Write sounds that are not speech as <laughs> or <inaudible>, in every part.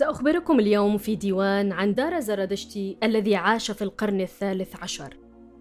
سأخبركم اليوم في ديوان عن دار زرادشتي الذي عاش في القرن الثالث عشر.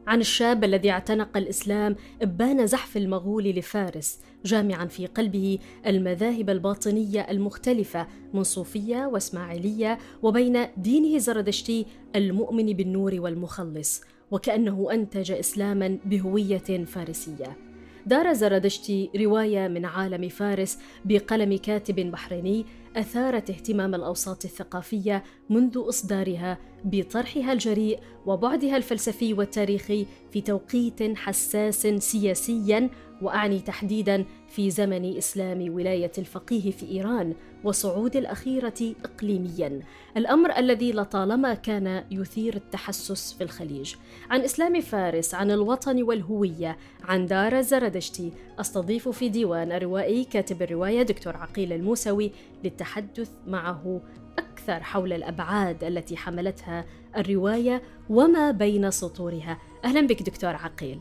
عن الشاب الذي اعتنق الإسلام إبان زحف المغول لفارس جامعا في قلبه المذاهب الباطنية المختلفة من صوفية وإسماعيلية وبين دينه زرادشتي المؤمن بالنور والمخلص وكأنه أنتج إسلاما بهوية فارسية. دار زرادشتي رواية من عالم فارس بقلم كاتب بحريني أثارت اهتمام الأوساط الثقافية منذ إصدارها بطرحها الجريء وبعدها الفلسفي والتاريخي في توقيت حساس سياسيا وأعني تحديدا في زمن إسلام ولاية الفقيه في إيران وصعود الأخيرة اقليميا. الأمر الذي لطالما كان يثير التحسس في الخليج. عن إسلام فارس عن الوطن والهوية عن دار زردشتي أستضيف في ديوان الروائي كاتب الرواية دكتور عقيل الموسوي للتحدث معه أكثر حول الأبعاد التي حملتها الرواية وما بين سطورها. أهلا بك دكتور عقيل.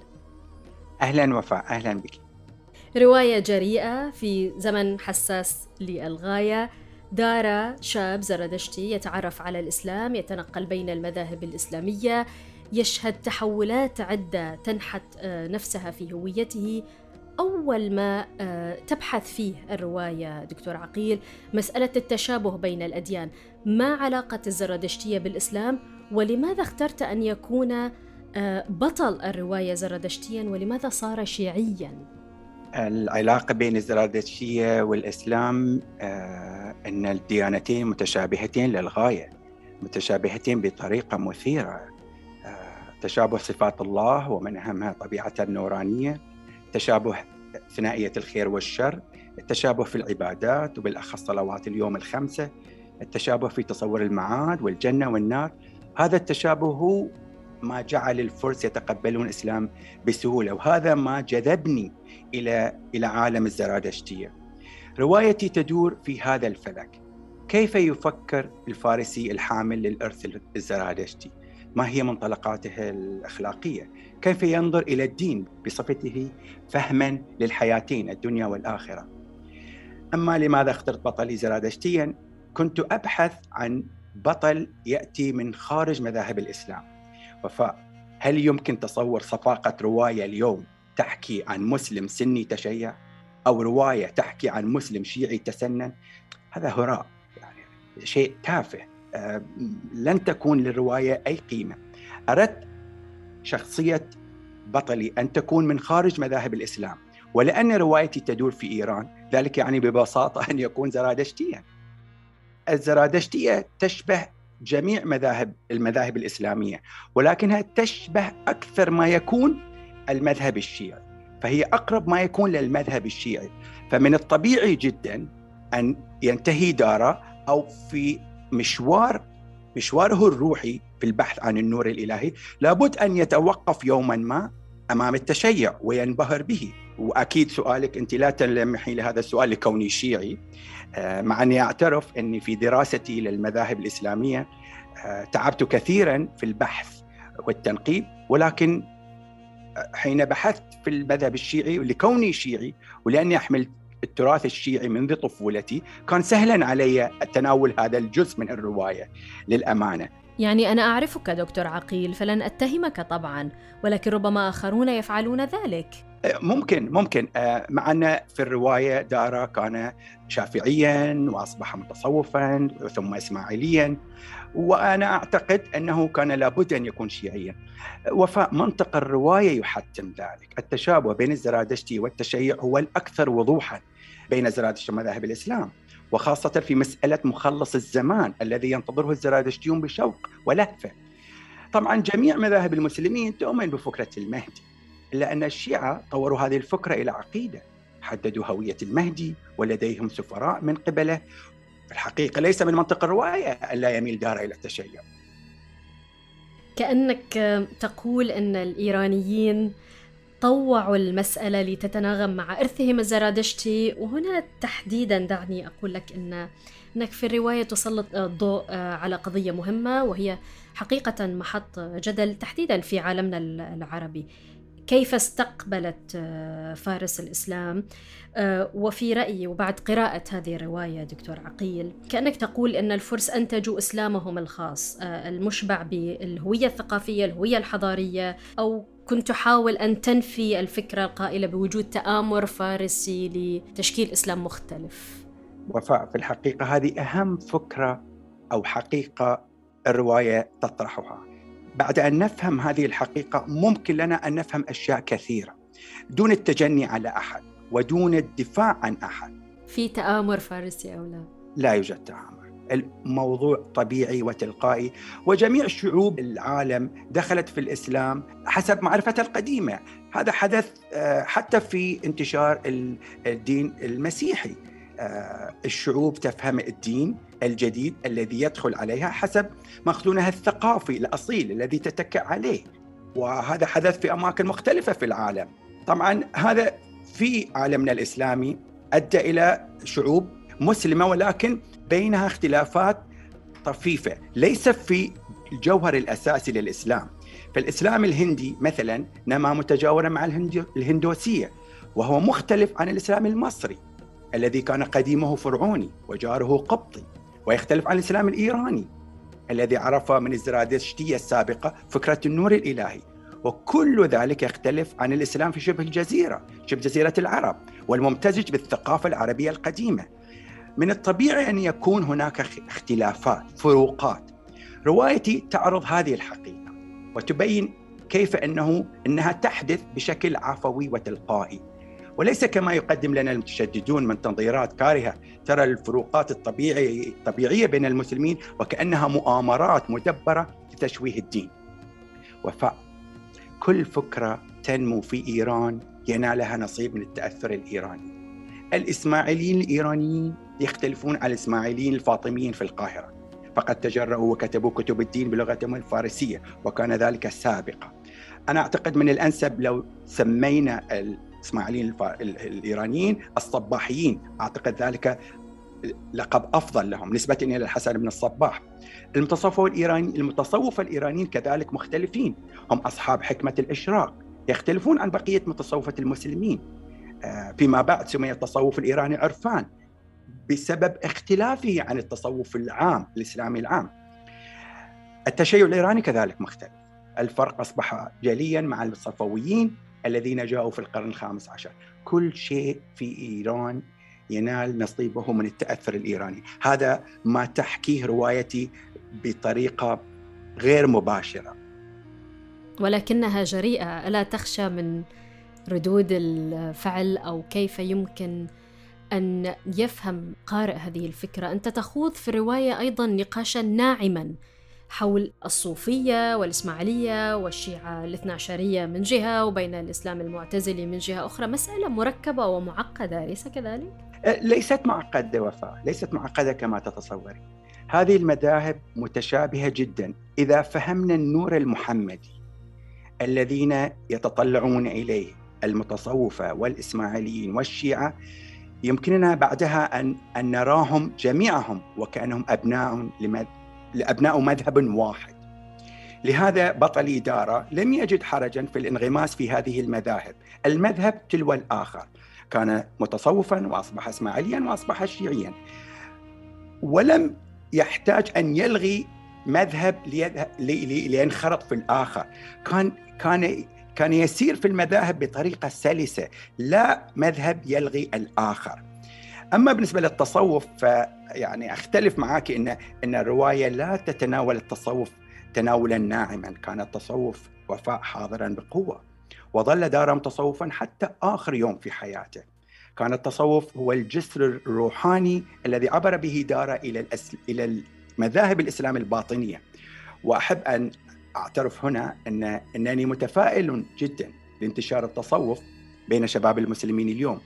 أهلا وفاء أهلا بك. رواية جريئة في زمن حساس للغاية. دار شاب زردشتي يتعرف على الإسلام يتنقل بين المذاهب الإسلامية. يشهد تحولات عدة تنحت آه، نفسها في هويته. أول ما آه، تبحث فيه الرواية دكتور عقيل مسألة التشابه بين الأديان ما علاقة الزرادشتية بالإسلام؟ ولماذا اخترت أن يكون آه، بطل الرواية زرادشتيا؟ ولماذا صار شيعيا؟ العلاقة بين الزرادشتية والإسلام آه، أن الديانتين متشابهتين للغاية متشابهتين بطريقة مثيرة. تشابه صفات الله ومن أهمها طبيعته النورانية. تشابه ثنائية الخير والشر التشابه في العبادات وبالأخص صلوات اليوم الخمسة التشابه في تصور المعاد والجنة والنار. هذا التشابه هو ما جعل الفرس يتقبلون الإسلام بسهولة وهذا ما جذبني إلى إلى عالم الزرادشتية روايتي تدور في هذا الفلك. كيف يفكر الفارسي الحامل للإرث الزرادشتي ما هي منطلقاته الأخلاقية. كيف ينظر إلى الدين بصفته فهما للحياتين الدنيا والآخرة. أما لماذا اخترت بطلي زرادشتيا كنت أبحث عن بطل يأتي من خارج مذاهب الإسلام. وفاء هل يمكن تصور صفاقة رواية اليوم تحكي عن مسلم سني تشيع؟ أو رواية تحكي عن مسلم شيعي تسنن؟ هذا هراء يعني شيء تافه. لن تكون للرواية أي قيمة. أردت شخصية بطلي أن تكون من خارج مذاهب الإسلام ولأن روايتي تدور في إيران ذلك يعني ببساطة أن يكون زرادشتيا. الزرادشتية تشبه جميع مذاهب المذاهب الإسلامية ولكنها تشبه أكثر ما يكون المذهب الشيعي فهي أقرب ما يكون للمذهب الشيعي. فمن الطبيعي جدا أن ينتهي دارة أو في مشوار مشواره الروحي في البحث عن النور الإلهي لابد أن يتوقف يوما ما أمام التشيع وينبهر به. وأكيد سؤالك أنت لا تلمحي لهذا السؤال لكوني شيعي. آه، مع أني أعترف أني في دراستي للمذاهب الإسلامية آه، تعبت كثيرا في البحث والتنقيب. ولكن آه، حين بحثت في المذهب الشيعي لكوني شيعي ولأني احمل التراث الشيعي منذ طفولتي كان سهلا علي تناول هذا الجزء من الرواية للأمانة. يعني أنا أعرفك دكتور عقيل فلن أتهمك طبعا ولكن ربما آخرون يفعلون ذلك. أه، ممكن ممكن. أه، مع أن في الرواية دارا كان شافعيا وأصبح متصوفا ثم اسماعيليا وأنا أعتقد أنه كان لابد أن يكون شيعيا. وفاء منطق الرواية يحتم ذلك. التشابه بين الزرادشتي والتشيع هو الأكثر وضوحا بين زرادشتي ومذاهب الإسلام. وخاصة في مسألة مخلص الزمان الذي ينتظره الزرادشتيون بشوق ولهفة. طبعا جميع مذاهب المسلمين تؤمن بفكرة المهدي الا ان الشيعة طوروا هذه الفكرة إلى عقيدة حددوا هوية المهدي ولديهم سفراء من قبله. الحقيقة ليس من منطق الرواية ألا يميل دار إلى التشيع. كأنك تقول أن الإيرانيين طوعوا المسألة لتتناغم مع إرثهم الزرادشتي وهنا تحديدا دعني أقول لك أن أنك في الرواية تسلط الضوء على قضية مهمة وهي حقيقة محط جدل تحديدا في عالمنا العربي. كيف استقبلت آه، فارس الإسلام؟ آه، وفي رأيي وبعد قراءة هذه الرواية دكتور عقيل كأنك تقول أن الفرس أنتجوا إسلامهم الخاص آه، المشبع بالهوية الثقافية الهوية الحضارية أو كنت تحاول أن تنفي الفكرة القائلة بوجود تآمر فارسي لتشكيل إسلام مختلف. وفاء في الحقيقة هذه أهم فكرة أو حقيقة الرواية تطرحها. بعد أن نفهم هذه الحقيقة ممكن لنا أن نفهم أشياء كثيرة دون التجني على أحد ودون الدفاع عن أحد. في تآمر فارسي أو لا؟ لا يوجد تآمر. الموضوع طبيعي وتلقائي وجميع شعوب العالم دخلت في الإسلام حسب معرفتها القديمة. هذا حدث آه، حتى في انتشار الدين المسيحي. الشعوب تفهم الدين الجديد الذي يدخل عليها حسب مخزونها الثقافي الأصيل الذي تتكئ عليه. وهذا حدث في أماكن مختلفة في العالم. طبعا هذا في عالمنا الإسلامي أدى إلى شعوب مسلمة ولكن بينها اختلافات طفيفة. ليس في الجوهر الأساسي للإسلام. فالاسلام الهندي مثلا نما متجاورا مع الهندوسية وهو مختلف عن الإسلام المصري. الذي كان قديمه فرعوني وجاره قبطي ويختلف عن الإسلام الإيراني الذي عرف من الزرادشتية السابقة فكرة النور الإلهي. وكل ذلك يختلف عن الإسلام في شبه الجزيرة شبه جزيرة العرب والممتزج بالثقافة العربية القديمة. من الطبيعي أن يكون هناك اختلافات فروقات. روايتي تعرض هذه الحقيقة وتبين كيف أنه أنها تحدث بشكل عفوي وتلقائي. وليس كما يقدم لنا المتشددون من تنظيرات كارهة ترى الفروقات الطبيعيه الطبيعية بين المسلمين وكأنها مؤامرات مدبرة لتشويه الدين. وفاء كل فكرة تنمو في إيران ينالها نصيب من التأثر الإيراني. الإسماعيليين الإيرانيين يختلفون عن الإسماعيليين الفاطميين في القاهرة. فقد تجرؤوا وكتبوا كتب الدين بلغتهم الفارسية وكان ذلك سابقا. أنا أعتقد من الأنسب لو سمينا الإسماعيليين الإيرانيين الصباحيين. أعتقد ذلك لقب أفضل لهم نسبة إلى الحسن بن الصباح. المتصوفه الايراني المتصوفه الإيرانيين كذلك مختلفين. هم أصحاب حكمة الإشراق. يختلفون عن بقية متصوفة المسلمين. آه، فيما بعد سمي التصوف الإيراني عرفان بسبب اختلافه عن التصوف العام الإسلامي العام. التشيع الإيراني كذلك مختلف. الفرق أصبح جليا مع الصفويين. الذين جاءوا في القرن الخامس عشر. كل شيء في إيران ينال نصيبه من التأثر الإيراني. هذا ما تحكيه روايتي بطريقة غير مباشرة. ولكنها جريئة. ألا تخشى من ردود الفعل أو كيف يمكن أن يفهم قارئ هذه الفكرة؟ أنت تخوض في الرواية أيضا نقاشا ناعما. حول الصوفية والإسماعيلية والشيعة الاثنى عشرية من جهة وبين الإسلام المعتزلي من جهة أخرى. مسألة مركبة ومعقدة أليس كذلك؟ أه، ليست معقدة وفاء ليست معقدة كما تتصوري هذه المذاهب متشابهة جدا. إذا فهمنا النور المحمدي الذين يتطلعون إليه المتصوفة والإسماعيليين والشيعة يمكننا بعدها أن, أن نراهم جميعهم وكأنهم أبناء لأبناء مذهب واحد. لهذا بطل إدارة لم يجد حرجا في الانغماس في هذه المذاهب. المذهب تلو الآخر. كان متصوفا وأصبح إسماعيليا وأصبح شيعيا. ولم يحتاج أن يلغي مذهب لينخرط في الآخر. كان كان كان يسير في المذاهب بطريقة سلسة. لا مذهب يلغي الآخر. أما بالنسبة للتصوف فيعني أختلف معك إن إن الرواية لا تتناول التصوف تناولا ناعما. كان التصوف وفاء حاضرا بقوة وظل دارا متصوفا حتى آخر يوم في حياته. كان التصوف هو الجسر الروحاني الذي عبر به دار إلى الأس... إلى المذاهب الإسلام الباطنية. وأحب أن أعترف هنا إن إنني متفائل جدا لانتشار التصوف بين شباب المسلمين اليوم.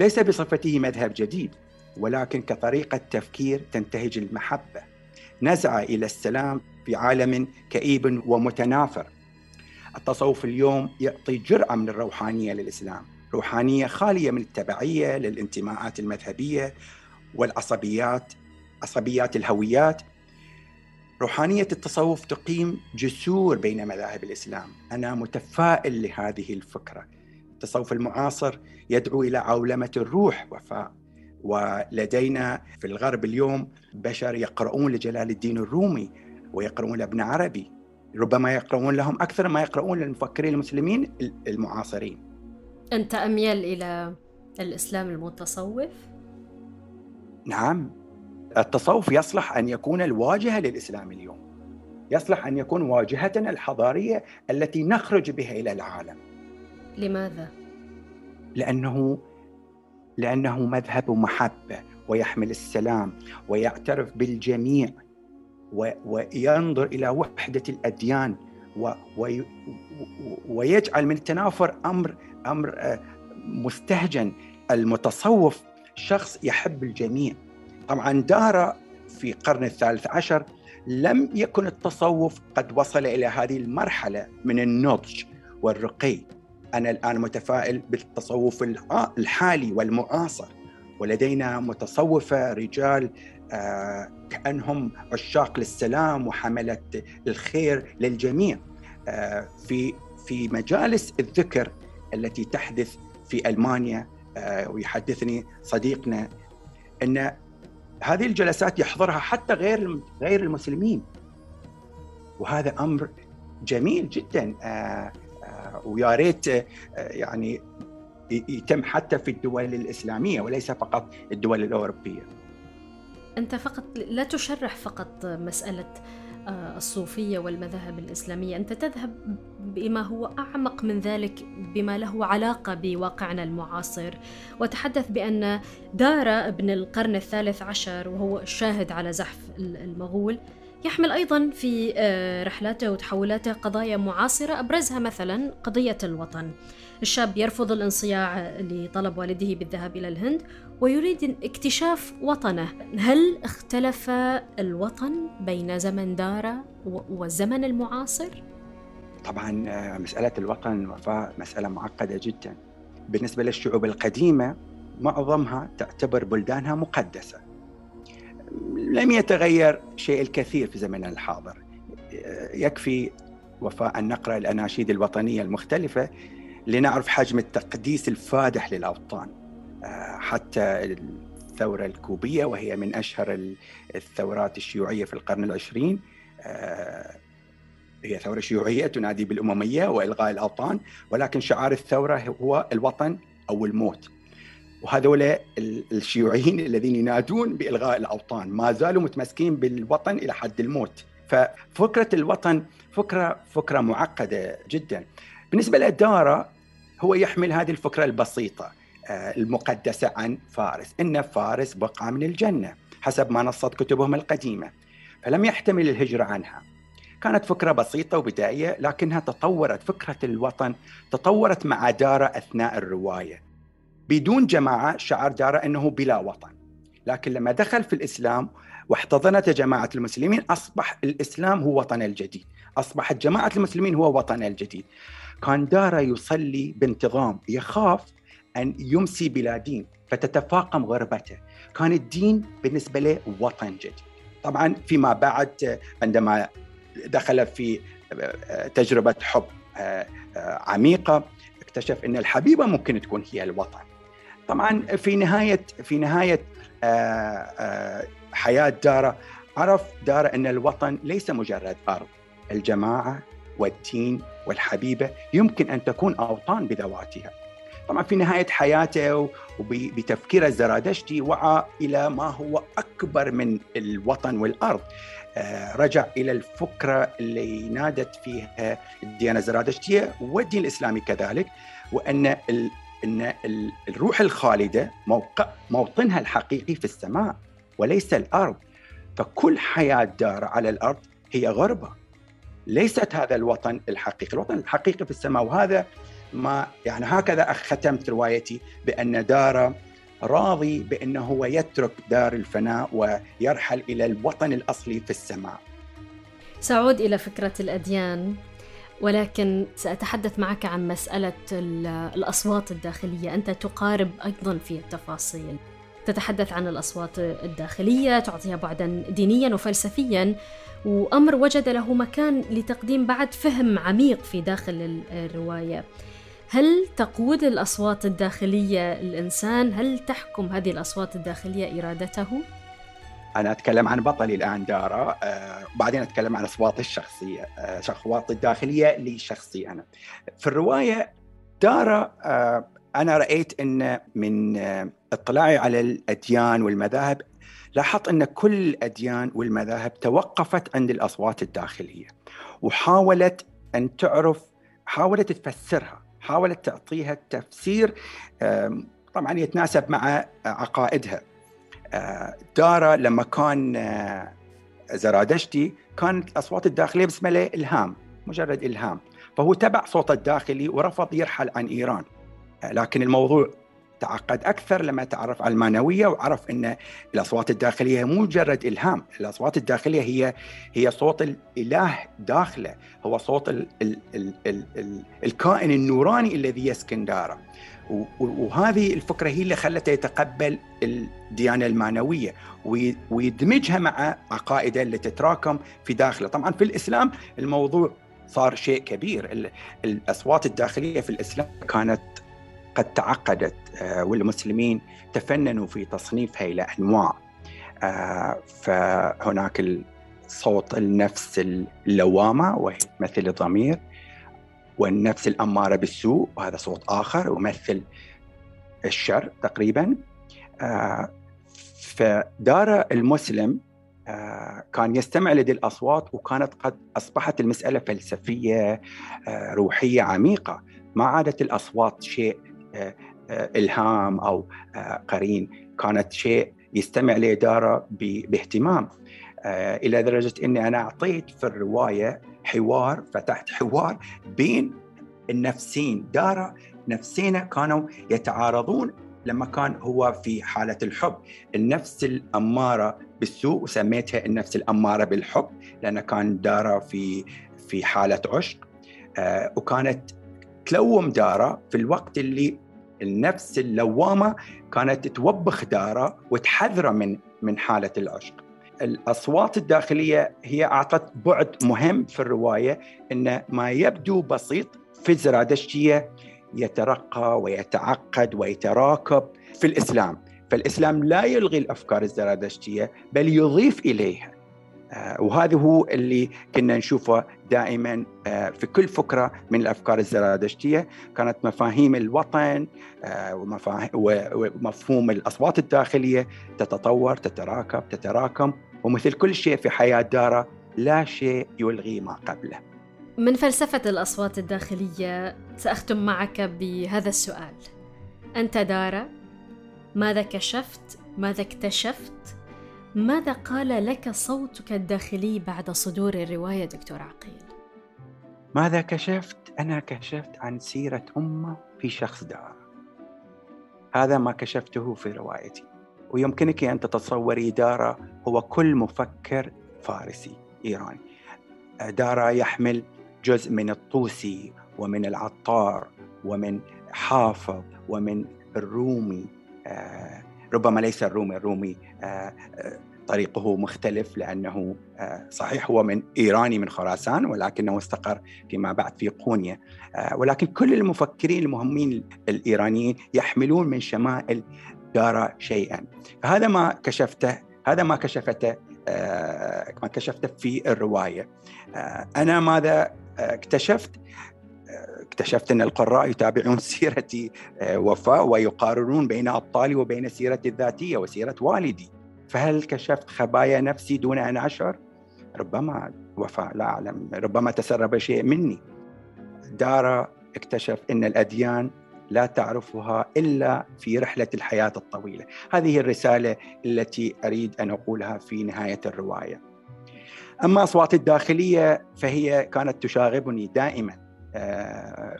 ليس بصفته مذهب جديد ولكن كطريقة تفكير تنتهج المحبة. نزعه إلى السلام في عالم كئيب ومتنافر. التصوف اليوم يعطي جرعه من الروحانية للإسلام روحانية خالية من التبعية للانتماءات المذهبية والعصبيات عصبيات الهويات. روحانية التصوف تقيم جسور بين مذاهب الإسلام. أنا متفائل لهذه الفكرة. التصوف المعاصر يدعو إلى عولمة الروح وفاء ولدينا في الغرب اليوم بشر يقرؤون لجلال الدين الرومي ويقرؤون لابن عربي ربما يقرؤون لهم أكثر ما يقرؤون للمفكرين المسلمين المعاصرين أنت أميل إلى الإسلام المتصوف؟ نعم التصوف يصلح أن يكون الواجهة للإسلام اليوم. يصلح أن يكون واجهتنا الحضارية التي نخرج بها إلى العالم. لماذا؟ لأنه لأنه مذهب محبه ويحمل السلام ويعترف بالجميع وينظر إلى وحدة الأديان ويجعل من التنافر أمر أمر آه، مستهجن. المتصوف شخص يحب الجميع. طبعا دار في القرن الثالث عشر لم يكن التصوف قد وصل إلى هذه المرحلة من النضج والرقي. أنا الآن متفائل بالتصوف الحالي والمعاصر. ولدينا متصوفة رجال آه كأنهم عشاق للسلام وحملة الخير للجميع. آه في في مجالس الذكر التي تحدث في ألمانيا آه ويحدثني صديقنا إن هذه الجلسات يحضرها حتى غير غير المسلمين. وهذا أمر جميل جدا. ويا ريت آه، يعني يتم حتى في الدول الإسلامية وليس فقط الدول الأوروبية. أنت فقط لا تشرح فقط مسألة آه، الصوفية والمذاهب الإسلامية أنت تذهب بما هو أعمق من ذلك بما له علاقة بواقعنا المعاصر وتحدث بأن دار ابن القرن الثالث عشر وهو الشاهد على زحف المغول يحمل أيضا في آه، رحلاته وتحولاته قضايا معاصرة أبرزها مثلا قضية الوطن. الشاب يرفض الانصياع لطلب والده بالذهاب إلى الهند ويريد اكتشاف وطنه. هل اختلف الوطن بين زمن دارة والزمن المعاصر؟ طبعا آه، مسألة الوطن وفاء مسألة معقدة جدا. بالنسبة للشعوب القديمة معظمها تعتبر بلدانها مقدسة. لم يتغير شيء الكثير في زمننا الحاضر. آه، يكفي وفاء أن نقرأ الأناشيد الوطنية المختلفة لنعرف حجم التقديس الفادح للأوطان. آه، حتى الثورة الكوبية وهي من أشهر الثورات الشيوعية في القرن العشرين. آه، هي ثورة شيوعية تنادي بالأممية وإلغاء الأوطان ولكن شعار الثورة هو الوطن أو الموت. وهذول الشيوعيين الذين ينادون بإلغاء الأوطان. ما زالوا متمسكين بالوطن إلى حد الموت. ففكرة الوطن فكرة فكرة معقدة جدا. بالنسبة للدارة هو يحمل هذه الفكرة البسيطة آه، المقدسة عن فارس. إن فارس بقعة من الجنة حسب ما نصت كتبهم القديمة فلم يحتمل الهجرة عنها. كانت فكرة بسيطة وبدائية لكنها تطورت. فكرة الوطن تطورت مع دارة أثناء الرواية. بدون جماعة شعر دارة أنه بلا وطن. لكن لما دخل في الإسلام واحتضنت جماعة المسلمين أصبح الإسلام هو وطن الجديد. أصبحت جماعة المسلمين هو وطن الجديد. كان دارة يصلي بانتظام يخاف أن يمسي بلا دين فتتفاقم غربته. كان الدين بالنسبة له وطن جديد. طبعا فيما بعد عندما دخل في تجربة حب عميقة اكتشف أن الحبيبة ممكن تكون هي الوطن. طبعا في نهاية في نهاية حياة دارة عرف دارة أن الوطن ليس مجرد أرض. الجماعة والدين والحبيبة يمكن أن تكون أوطان بذواتها. طبعا في نهاية حياته وبتفكير الزرادشتي وعى إلى ما هو أكبر من الوطن والأرض. آه، رجع إلى الفكرة اللي نادت فيها الديانة الزرادشتية والدين الإسلامي كذلك وأن أن الروح الخالدة موقع موطنها الحقيقي في السماء وليس الأرض. فكل حياة دار على الأرض هي غربة. ليست هذا الوطن الحقيقي. الوطن الحقيقي في السماء وهذا ما يعني هكذا ختمت روايتي بأن دار راضي بأنه هو يترك دار الفناء ويرحل إلى الوطن الأصلي في السماء. سأعود إلى فكرة الأديان. ولكن سأتحدث معك عن مسألة الأصوات الداخلية أنت تقارب أيضا في التفاصيل تتحدث عن الأصوات الداخلية تعطيها بعدا دينيا وفلسفيا وأمر وجد له مكان لتقديم بعد فهم عميق في داخل الرواية هل تقود الأصوات الداخلية الإنسان؟ هل تحكم هذه الأصوات الداخلية إرادته؟ أنا أتكلم عن بطلي الآن دارا آه بعدين أتكلم عن أصواتي الشخصية. آه أصواتي الداخلية لشخصي أنا. في الرواية دارا آه أنا رأيت إن من آه إطلاعي على الأديان والمذاهب لاحظت إن كل الأديان والمذاهب توقفت عند الأصوات الداخلية وحاولت أن تعرف حاولت تفسرها حاولت تعطيها تفسير طبعا يتناسب مع عقائدها. دارا لما كان آه، زرادشتي كانت الاصوات الداخلية باسمه له الهام مجرد إلهام. فهو تبع صوته الداخلي ورفض يرحل عن إيران. آه، لكن الموضوع تعقد أكثر لما تعرف على ألمانوية وعرف إن الأصوات الداخلية مو مجرد إلهام، الأصوات الداخلية هي هي صوت الإله داخله، هو صوت ال ال ال ال ال الكائن النوراني الذي يسكن داره. وهذه الفكرة هي اللي خلته يتقبل الديانة المانويه ويدمجها مع عقائده اللي تتراكم في داخله، طبعا في الإسلام الموضوع صار شيء كبير، الأصوات الداخلية في الإسلام كانت قد تعقدت آه، والمسلمين تفننوا في تصنيفها إلى أنواع. آه، فهناك صوت النفس اللوامة وهي تمثل الضمير. والنفس الأمارة بالسوء وهذا صوت آخر يمثل الشر تقريبا. آه، فدار المسلم كان يستمع لدي الأصوات وكانت قد أصبحت المسألة فلسفية روحية عميقة. ما عادت الأصوات شيء آه، آه، أو آه، قرين. كانت شيء يستمع لاداره باهتمام. إلى درجة إني أنا أعطيت في الرواية حوار فتحت حوار بين النفسين. دارا نفسينا كانوا يتعارضون لما كان هو في حالة الحب. النفس الأمارة بالسوء وسميتها النفس الأمارة بالحب لأن كان دارا في في حالة عشق. وكانت تلوم دارا في الوقت اللي النفس اللوامة كانت توبخ داره وتحذره من من حالة العشق. الأصوات الداخلية هي أعطت بعد مهم في الرواية إن ما يبدو بسيط في الزرادشتيه يترقى ويتعقد ويتراكب في الإسلام، فالإسلام لا يلغي الأفكار الزرادشتيه بل يضيف إليها. آه، وهذا هو اللي كنا نشوفه دائما آه، في كل فكره من الأفكار الزرادشتية كانت مفاهيم الوطن آه، ومفهوم الأصوات الداخلية تتطور تتراكب تتراكم ومثل كل شيء في حياة دارة لا شيء يلغي ما قبله. من فلسفة الأصوات الداخلية سأختم معك بهذا السؤال. أنت دارة ماذا كشفت؟ ماذا اكتشفت؟ ماذا قال لك صوتك الداخلي بعد صدور الرواية دكتور عقيل؟ ماذا كشفت؟ أنا كشفت عن سيرة أمة في شخص دار هذا ما كشفته في روايتي ويمكنك أن تتصوري دارا هو كل مفكر فارسي إيراني دارا يحمل جزء من الطوسي ومن العطار ومن حافظ ومن الرومي آه ربما ليس الرومي الرومي آه، آه، طريقه مختلف لأنه آه، صحيح هو من إيراني من خراسان ولكنه استقر فيما بعد في قونيا. ولكن كل المفكرين المهمين الإيرانيين يحملون من شمائل دارا شيئا. فهذا ما كشفته هذا ما كشفته ما كشفته في الرواية. أنا ماذا اكتشفت؟ اكتشفت أن القراء يتابعون <laughs> سيرتي آه، وفاء ويقارنون بين أبطالي وبين سيرتي الذاتية وسيرة والدي. فهل كشفت خبايا نفسي دون أن أشعر؟ ربما وفاء لا أعلم. ربما تسرب شيء مني. دارا اكتشف أن الأديان لا تعرفها إلا في رحلة الحياة الطويلة، هذه الرسالة التي أريد أن أقولها في نهاية الرواية. أما اصواتي الداخلية فهي كانت تشاغبني دائما.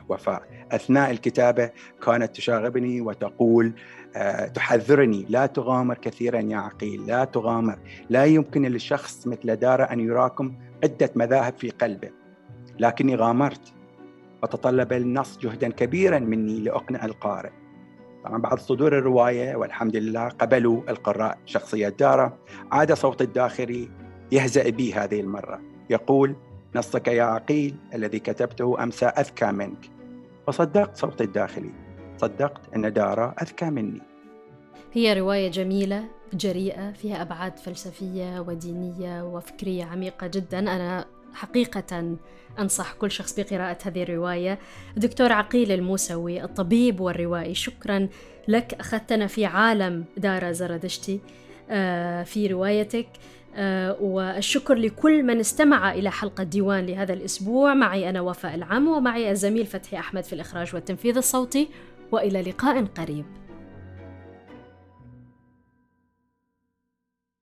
وفاء. أثناء الكتابة كانت تشاغبني وتقول آه، تحذرني لا تغامر كثيرا يا عقيل لا تغامر. لا يمكن للشخص مثل دارة أن يراكم عدة مذاهب في قلبه. لكني غامرت. وتطلب النص جهدا كبيرا مني لأقنع القارئ. طبعا بعد صدور الرواية والحمد لله قبلوا القراء شخصية دارة عاد صوت الداخلي يهزأ بي هذه المرة. يقول نصك يا عقيل الذي كتبته أمسى أذكى منك. وصدقت صوت الداخلي. صدقت أن دارة أذكى مني. هي رواية جميلة جريئة فيها أبعاد فلسفية ودينية وفكرية عميقة جدا. أنا حقيقة أنصح كل شخص بقراءة هذه الرواية. دكتور عقيل الموسوي الطبيب والروائي شكرا لك. أخذتنا في عالم دارا زردشتي آه، في روايتك. والشكر لكل من استمع إلى حلقة ديوان لهذا الأسبوع. معي أنا وفاء العم ومعي الزميل فتحي أحمد في الإخراج والتنفيذ الصوتي. وإلى لقاء قريب.